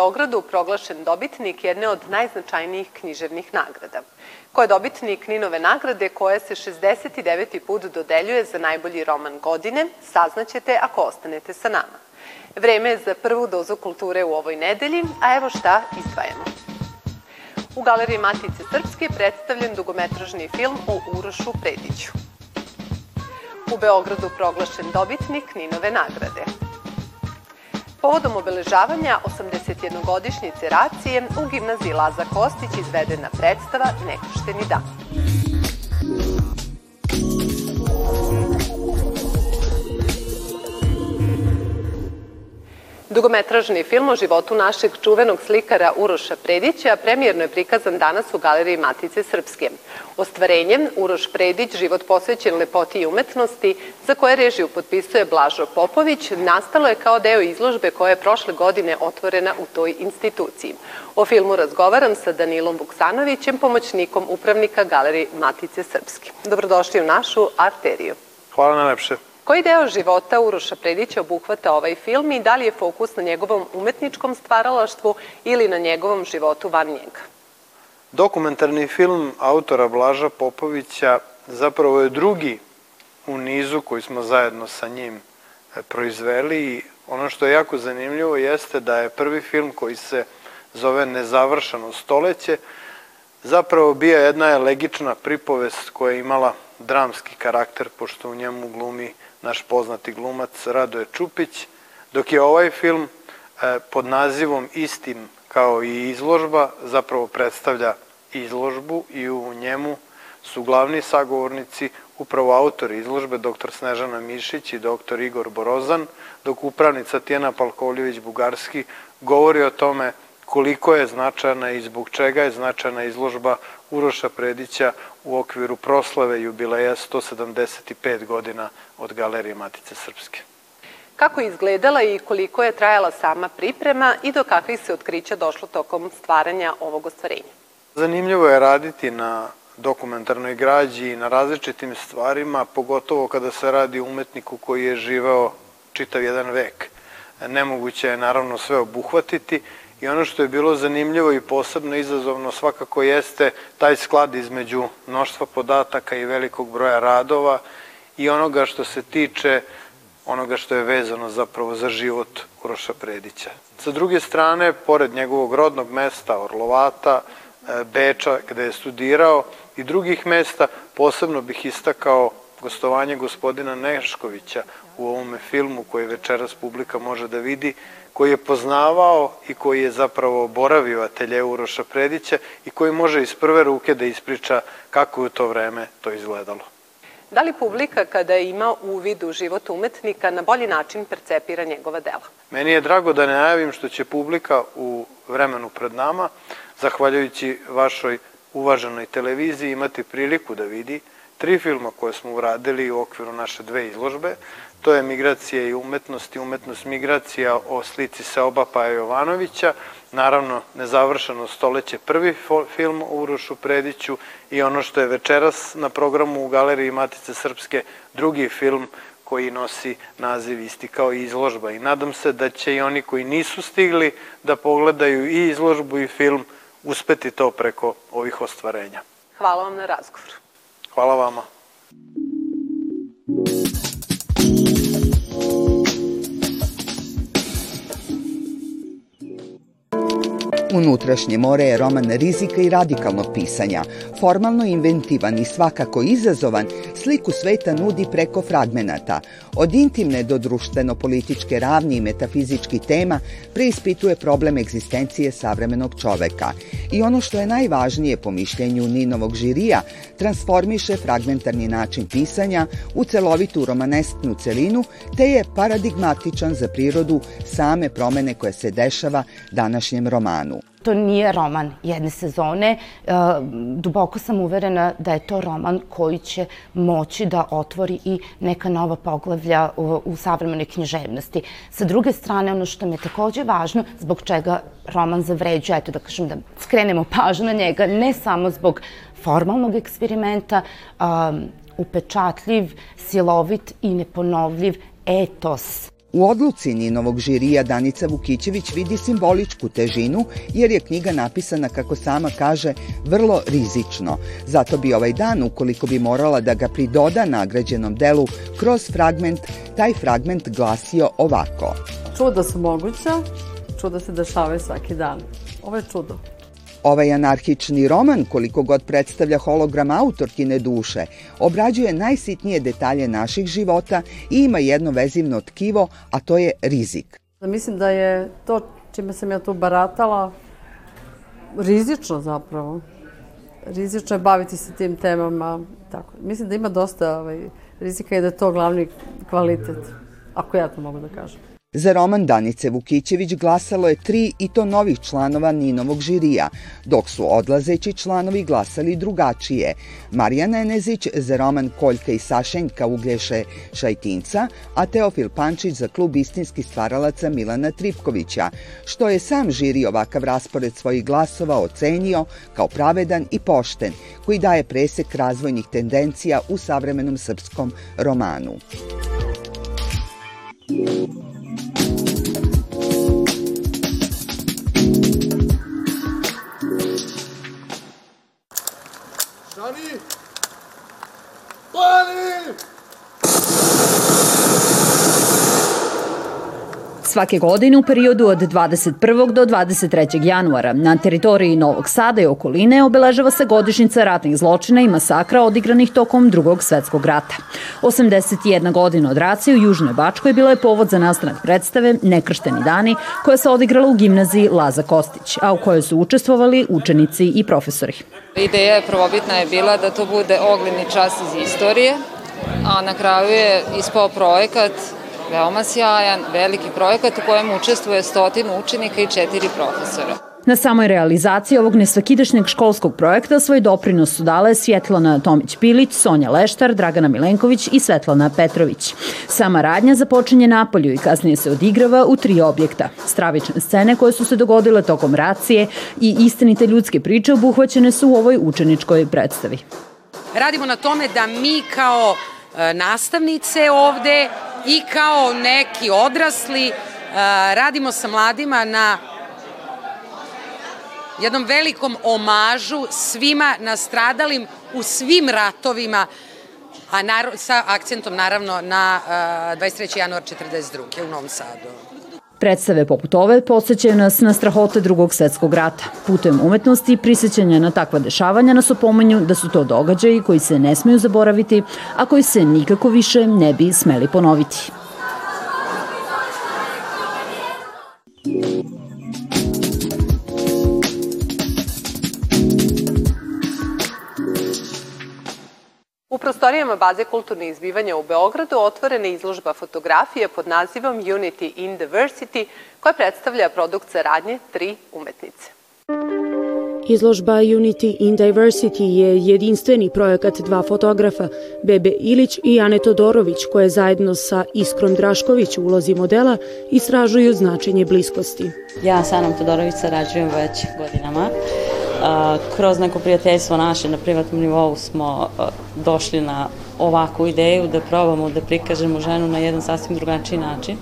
Beogradu proglašen dobitnik jedne od najznačajnijih književnih nagrada. Ko je dobitnik Ninove nagrade koja se 69. put dodeljuje za najbolji roman godine, saznaćete ako ostanete sa nama. Vreme je za prvu dozu kulture u ovoj nedelji, a evo šta izdvajamo. U Galeriji Matice Srpske je predstavljen dugometražni film o Urošu Prediću. U Beogradu proglašen dobitnik Ninove nagrade. Povodom obeležavanja 81-godišnjice racije u gimnaziji Laza Kostić izvedena predstava Nekršteni dan. Dugometražni film o životu našeg čuvenog slikara Uroša Predića premijerno je prikazan danas u Galeriji Matice Srpske. Ostvarenjem Uroš Predić, život posvećen lepoti i umetnosti, za koje režiju potpisuje Blažo Popović, nastalo je kao deo izložbe koja je prošle godine otvorena u toj instituciji. O filmu razgovaram sa Danilom Vuksanovićem, pomoćnikom upravnika Galeriji Matice Srpske. Dobrodošli u našu arteriju. Hvala najlepše. Koji deo života Uroša Predića obuhvata ovaj film i da li je fokus na njegovom umetničkom stvaralaštvu ili na njegovom životu van njega? Dokumentarni film autora Blaža Popovića zapravo je drugi u nizu koji smo zajedno sa njim e, proizveli i ono što je jako zanimljivo jeste da je prvi film koji se zove Nezavršeno stoleće zapravo bio jedna elegična pripovest koja je imala dramski karakter pošto u njemu glumi naš poznati glumac Radoje Čupić, dok je ovaj film e, pod nazivom istim kao i izložba zapravo predstavlja izložbu i u njemu su glavni sagovornici upravo autori izložbe dr. Snežana Mišić i dr. Igor Borozan, dok upravnica Tijena Palkovljević-Bugarski govori o tome koliko je značajna i zbog čega je značajna izložba Uroša Predića u okviru proslave jubileja 175 godina od Galerije Matice Srpske. Kako je izgledala i koliko je trajala sama priprema i do kakvih se otkrića došlo tokom stvaranja ovog ostvarenja? Zanimljivo je raditi na dokumentarnoj građi i na različitim stvarima, pogotovo kada se radi o umetniku koji je živeo čitav jedan vek. Nemoguće je naravno sve obuhvatiti i ono što je bilo zanimljivo i posebno izazovno svakako jeste taj sklad između mnoštva podataka i velikog broja radova i onoga što se tiče onoga što je vezano zapravo za život Uroša Predića. Sa druge strane, pored njegovog rodnog mesta Orlovata, e, Beča, gde je studirao i drugih mesta, posebno bih istakao gostovanje gospodina Neškovića u ovome filmu koji večeras publika može da vidi, koji je poznavao i koji je zapravo boravio atelje Uroša Predića i koji može iz prve ruke da ispriča kako je u to vreme to izgledalo. Da li publika kada ima uvid u život umetnika na bolji način percepira njegova dela? Meni je drago da ne najavim što će publika u vremenu pred nama, zahvaljujući vašoj uvaženoj televiziji, imati priliku da vidi tri filma koje smo uradili u okviru naše dve izložbe. To je Migracija i umetnost i umetnost migracija o slici Seoba Paja Jovanovića, naravno Nezavršeno stoleće prvi film o Urošu Prediću i ono što je večeras na programu u Galeriji Matice Srpske drugi film koji nosi naziv isti kao i izložba i nadam se da će i oni koji nisu stigli da pogledaju i izložbu i film uspeti to preko ovih ostvarenja. Hvala vam na razgovoru. Hvala vama. Unutrašnje more je roman rizika i radikalnog pisanja. Formalno inventivan i svakako izazovan, sliku sveta nudi preko fragmenata. Od intimne do društveno-političke ravni i metafizički tema preispituje problem egzistencije savremenog čoveka. I ono što je najvažnije po mišljenju Ninovog žirija, transformiše fragmentarni način pisanja u celovitu romanesknu celinu, te je paradigmatičan za prirodu same promene koje se dešava današnjem romanu. To nije roman jedne sezone. E, duboko sam uverena da je to roman koji će moći da otvori i neka nova poglavlja u, u savremenoj književnosti. Sa druge strane, ono što mi je takođe važno, zbog čega roman zavređuje, eto da kažem da skrenemo pažnju na njega, ne samo zbog formalnog eksperimenta, um, upečatljiv, silovit i neponovljiv etos U odluci Ninovog žirija Danica Vukićević vidi simboličku težinu jer je knjiga napisana, kako sama kaže, vrlo rizično. Zato bi ovaj dan, ukoliko bi morala da ga pridoda nagrađenom delu kroz fragment, taj fragment glasio ovako. Čuda su moguća, čuda se dešavaju svaki dan. Ovo je čudo. Ovaj anarhični roman, koliko god predstavlja hologram autorkine duše, obrađuje najsitnije detalje naših života i ima jedno vezivno tkivo, a to je rizik. Mislim da je to čime sam ja tu baratala rizično zapravo. Rizično je baviti se tim temama. Tako. Mislim da ima dosta ovaj, rizika i da je to glavni kvalitet, ako ja to mogu da kažem. Za roman Danice Vukićević glasalo je tri i to novih članova Ninovog žirija, dok su odlazeći članovi glasali drugačije. Marija Nenezić za roman Koljka i Sašenjka Uglješe Šajtinca, a Teofil Pančić za klub istinskih stvaralaca Milana Tripkovića, što je sam žiri ovakav raspored svojih glasova ocenio kao pravedan i pošten, koji daje presek razvojnih tendencija u savremenom srpskom romanu. Stani! Svake godine u periodu od 21. do 23. januara na teritoriji Novog Sada i okoline obeležava se godišnjica ratnih zločina i masakra odigranih tokom drugog svetskog rata. 81 godina od racije u Južnoj Bačkoj bila je povod za nastanak predstave Nekršteni dani koja se odigrala u gimnaziji Laza Kostić, a u kojoj su učestvovali učenici i profesori. Ideja je prvobitna je bila da to bude ogleni čas iz istorije, a na kraju je ispao projekat veoma sjajan, veliki projekat u kojem učestvuje stotinu učenika i četiri profesora. Na samoj realizaciji ovog nesvakidašnjeg školskog projekta svoj doprinos su dale Svjetlana Tomić-Pilić, Sonja Leštar, Dragana Milenković i Svetlana Petrović. Sama radnja započinje napolju i kasnije se odigrava u tri objekta. Stravične scene koje su se dogodile tokom racije i istinite ljudske priče obuhvaćene su u ovoj učeničkoj predstavi. Radimo na tome da mi kao e, nastavnice ovde i kao neki odrasli e, radimo sa mladima na jednom velikom omažu svima nastradalim u svim ratovima, a sa akcentom naravno na 23. januar 42. u Novom Sadu. Predstave poput ove podsjećaju nas na strahote drugog svetskog rata. Putem umetnosti i prisjećanja na takva dešavanja nas opomenju da su to događaji koji se ne smeju zaboraviti, a koji se nikako više ne bi smeli ponoviti. Prostorijama baze kulturne izbivanja u Beogradu otvorena je izložba fotografije pod nazivom Unity in Diversity koja predstavlja produkt saradnje tri umetnice. Izložba Unity in Diversity je jedinstveni projekat dva fotografa, Bebe Ilić i Ane Todorović, koje zajedno sa Iskrom Drašković u ulozi modela istražuju značenje bliskosti. Ja sa Anom Todorović sarađujem već godinama kroz neko prijateljstvo naše na privatnom nivou smo došli na ovakvu ideju da probamo da prikažemo ženu na jedan sasvim drugačiji način,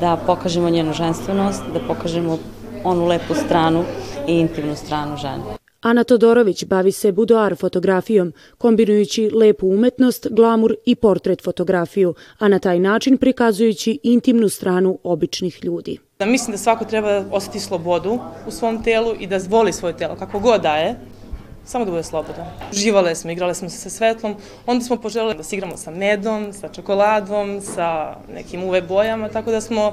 da pokažemo njenu ženstvenost, da pokažemo onu lepu stranu i intimnu stranu žene. Ana Todorović bavi se budoar fotografijom, kombinujući lepu umetnost, glamur i portret fotografiju, a na taj način prikazujući intimnu stranu običnih ljudi. Da mislim da svako treba osjeti slobodu u svom telu i da voli svoje telo, kako god da je, samo da bude slobodan. Živale smo, igrale smo se sa svetlom, onda smo poželjeli da se igramo sa medom, sa čokoladom, sa nekim UV bojama, tako da smo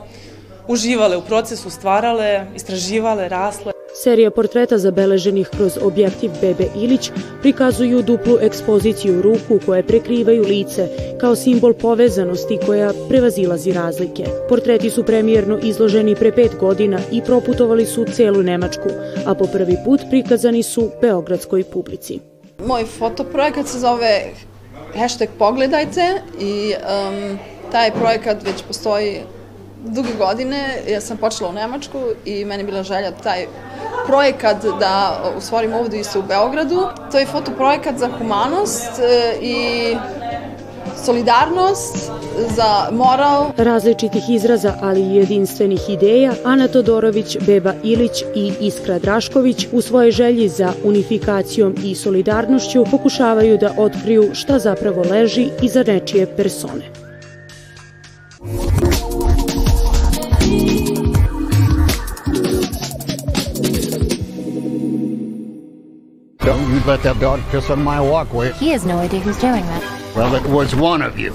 uživale u procesu, stvarale, istraživale, rasle. Serija portreta zabeleženih kroz objektiv Bebe Ilić prikazuju duplu ekspoziciju ruku koje prekrivaju lice kao simbol povezanosti koja prevazilazi razlike. Portreti su premijerno izloženi pre pet godina i proputovali su celu Nemačku, a po prvi put prikazani su beogradskoj publici. Moj fotoprojekat se zove hashtag Pogledajte i taj projekat već postoji duge godine. Ja sam počela u Nemačku i meni bila želja taj projekat da usvorim ovde isto u Beogradu. To je fotoprojekat za humanost e, i solidarnost, za moral. Različitih izraza, ali i jedinstvenih ideja, Ana Todorović, Beba Ilić i Iskra Drašković u svojoj želji za unifikacijom i solidarnošću pokušavaju da otkriju šta zapravo leži iza nečije persone. Don't you let that dog piss on my walkway. He has no idea who's doing that. Well, it was one of you.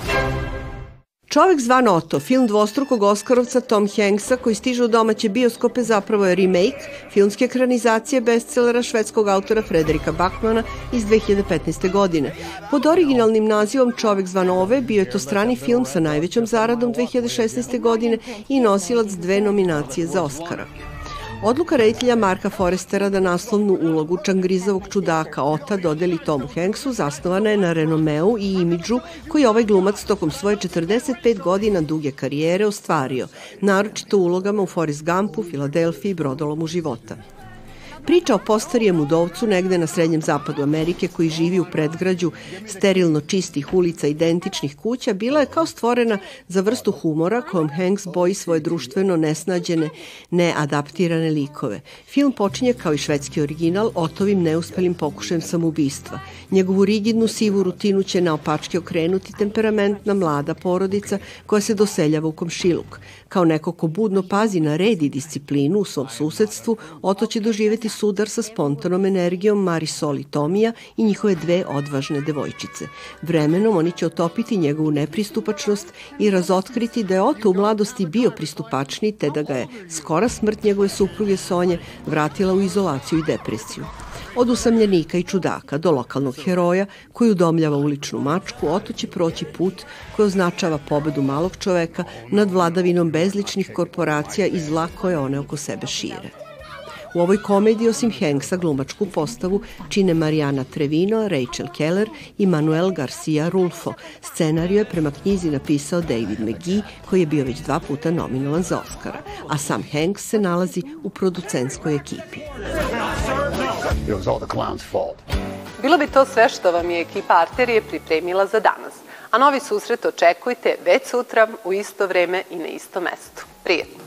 Čovek zvan Oto, film dvostrukog Oskarovca Tom Hanksa koji stiže u domaće bioskope zapravo je remake filmske ekranizacije bestsellera švedskog autora Frederika Bachmana iz 2015. godine. Pod originalnim nazivom Čovek zvan Ove bio je to strani film sa najvećom zaradom 2016. godine i nosilac dve nominacije za Oscara. Odluka reditelja Marka Forestera da naslovnu ulogu čangrizavog čudaka Ota dodeli Tomu Hanksu zasnovana je na renomeu i imidžu koji ovaj glumac tokom svoje 45 godina duge karijere ostvario, naročito ulogama u Forrest Gumpu, Filadelfiji i Brodolomu života. Priča o postarijem udovcu negde na srednjem zapadu Amerike koji živi u predgrađu sterilno čistih ulica identičnih kuća bila je kao stvorena za vrstu humora kojom Hanks boji svoje društveno nesnađene, neadaptirane likove. Film počinje kao i švedski original otovim neuspelim pokušajem samoubistva. Njegovu rigidnu sivu rutinu će naopačke okrenuti temperamentna mlada porodica koja se doseljava u komšiluk. Kao neko ko budno pazi na red i disciplinu u svom susedstvu, Oto će doživeti sudar sa spontanom energijom Marisol i Tomija i njihove dve odvažne devojčice. Vremenom oni će otopiti njegovu nepristupačnost i razotkriti da je Oto u mladosti bio pristupačni te da ga je skora smrt njegove supruge Sonje vratila u izolaciju i depresiju. Od usamljenika i čudaka do lokalnog heroja koji udomljava uličnu mačku, Oto će proći put koji označava pobedu malog čoveka nad vladavinom bezličnih korporacija i zla koje one oko sebe šire. U ovoj komediji osim Hanksa glumačku postavu čine Marijana Trevino, Rachel Keller i Manuel Garcia Rulfo. Scenariju je prema knjizi napisao David McGee, koji je bio već dva puta nominovan za Oscara, a sam Hanks se nalazi u producentskoj ekipi. It was all the clown's fault. Bilo bi to sve što vam je ekipa Arterije pripremila za danas. A novi susret očekujte već sutra u isto vreme i na isto mesto. Prijetno!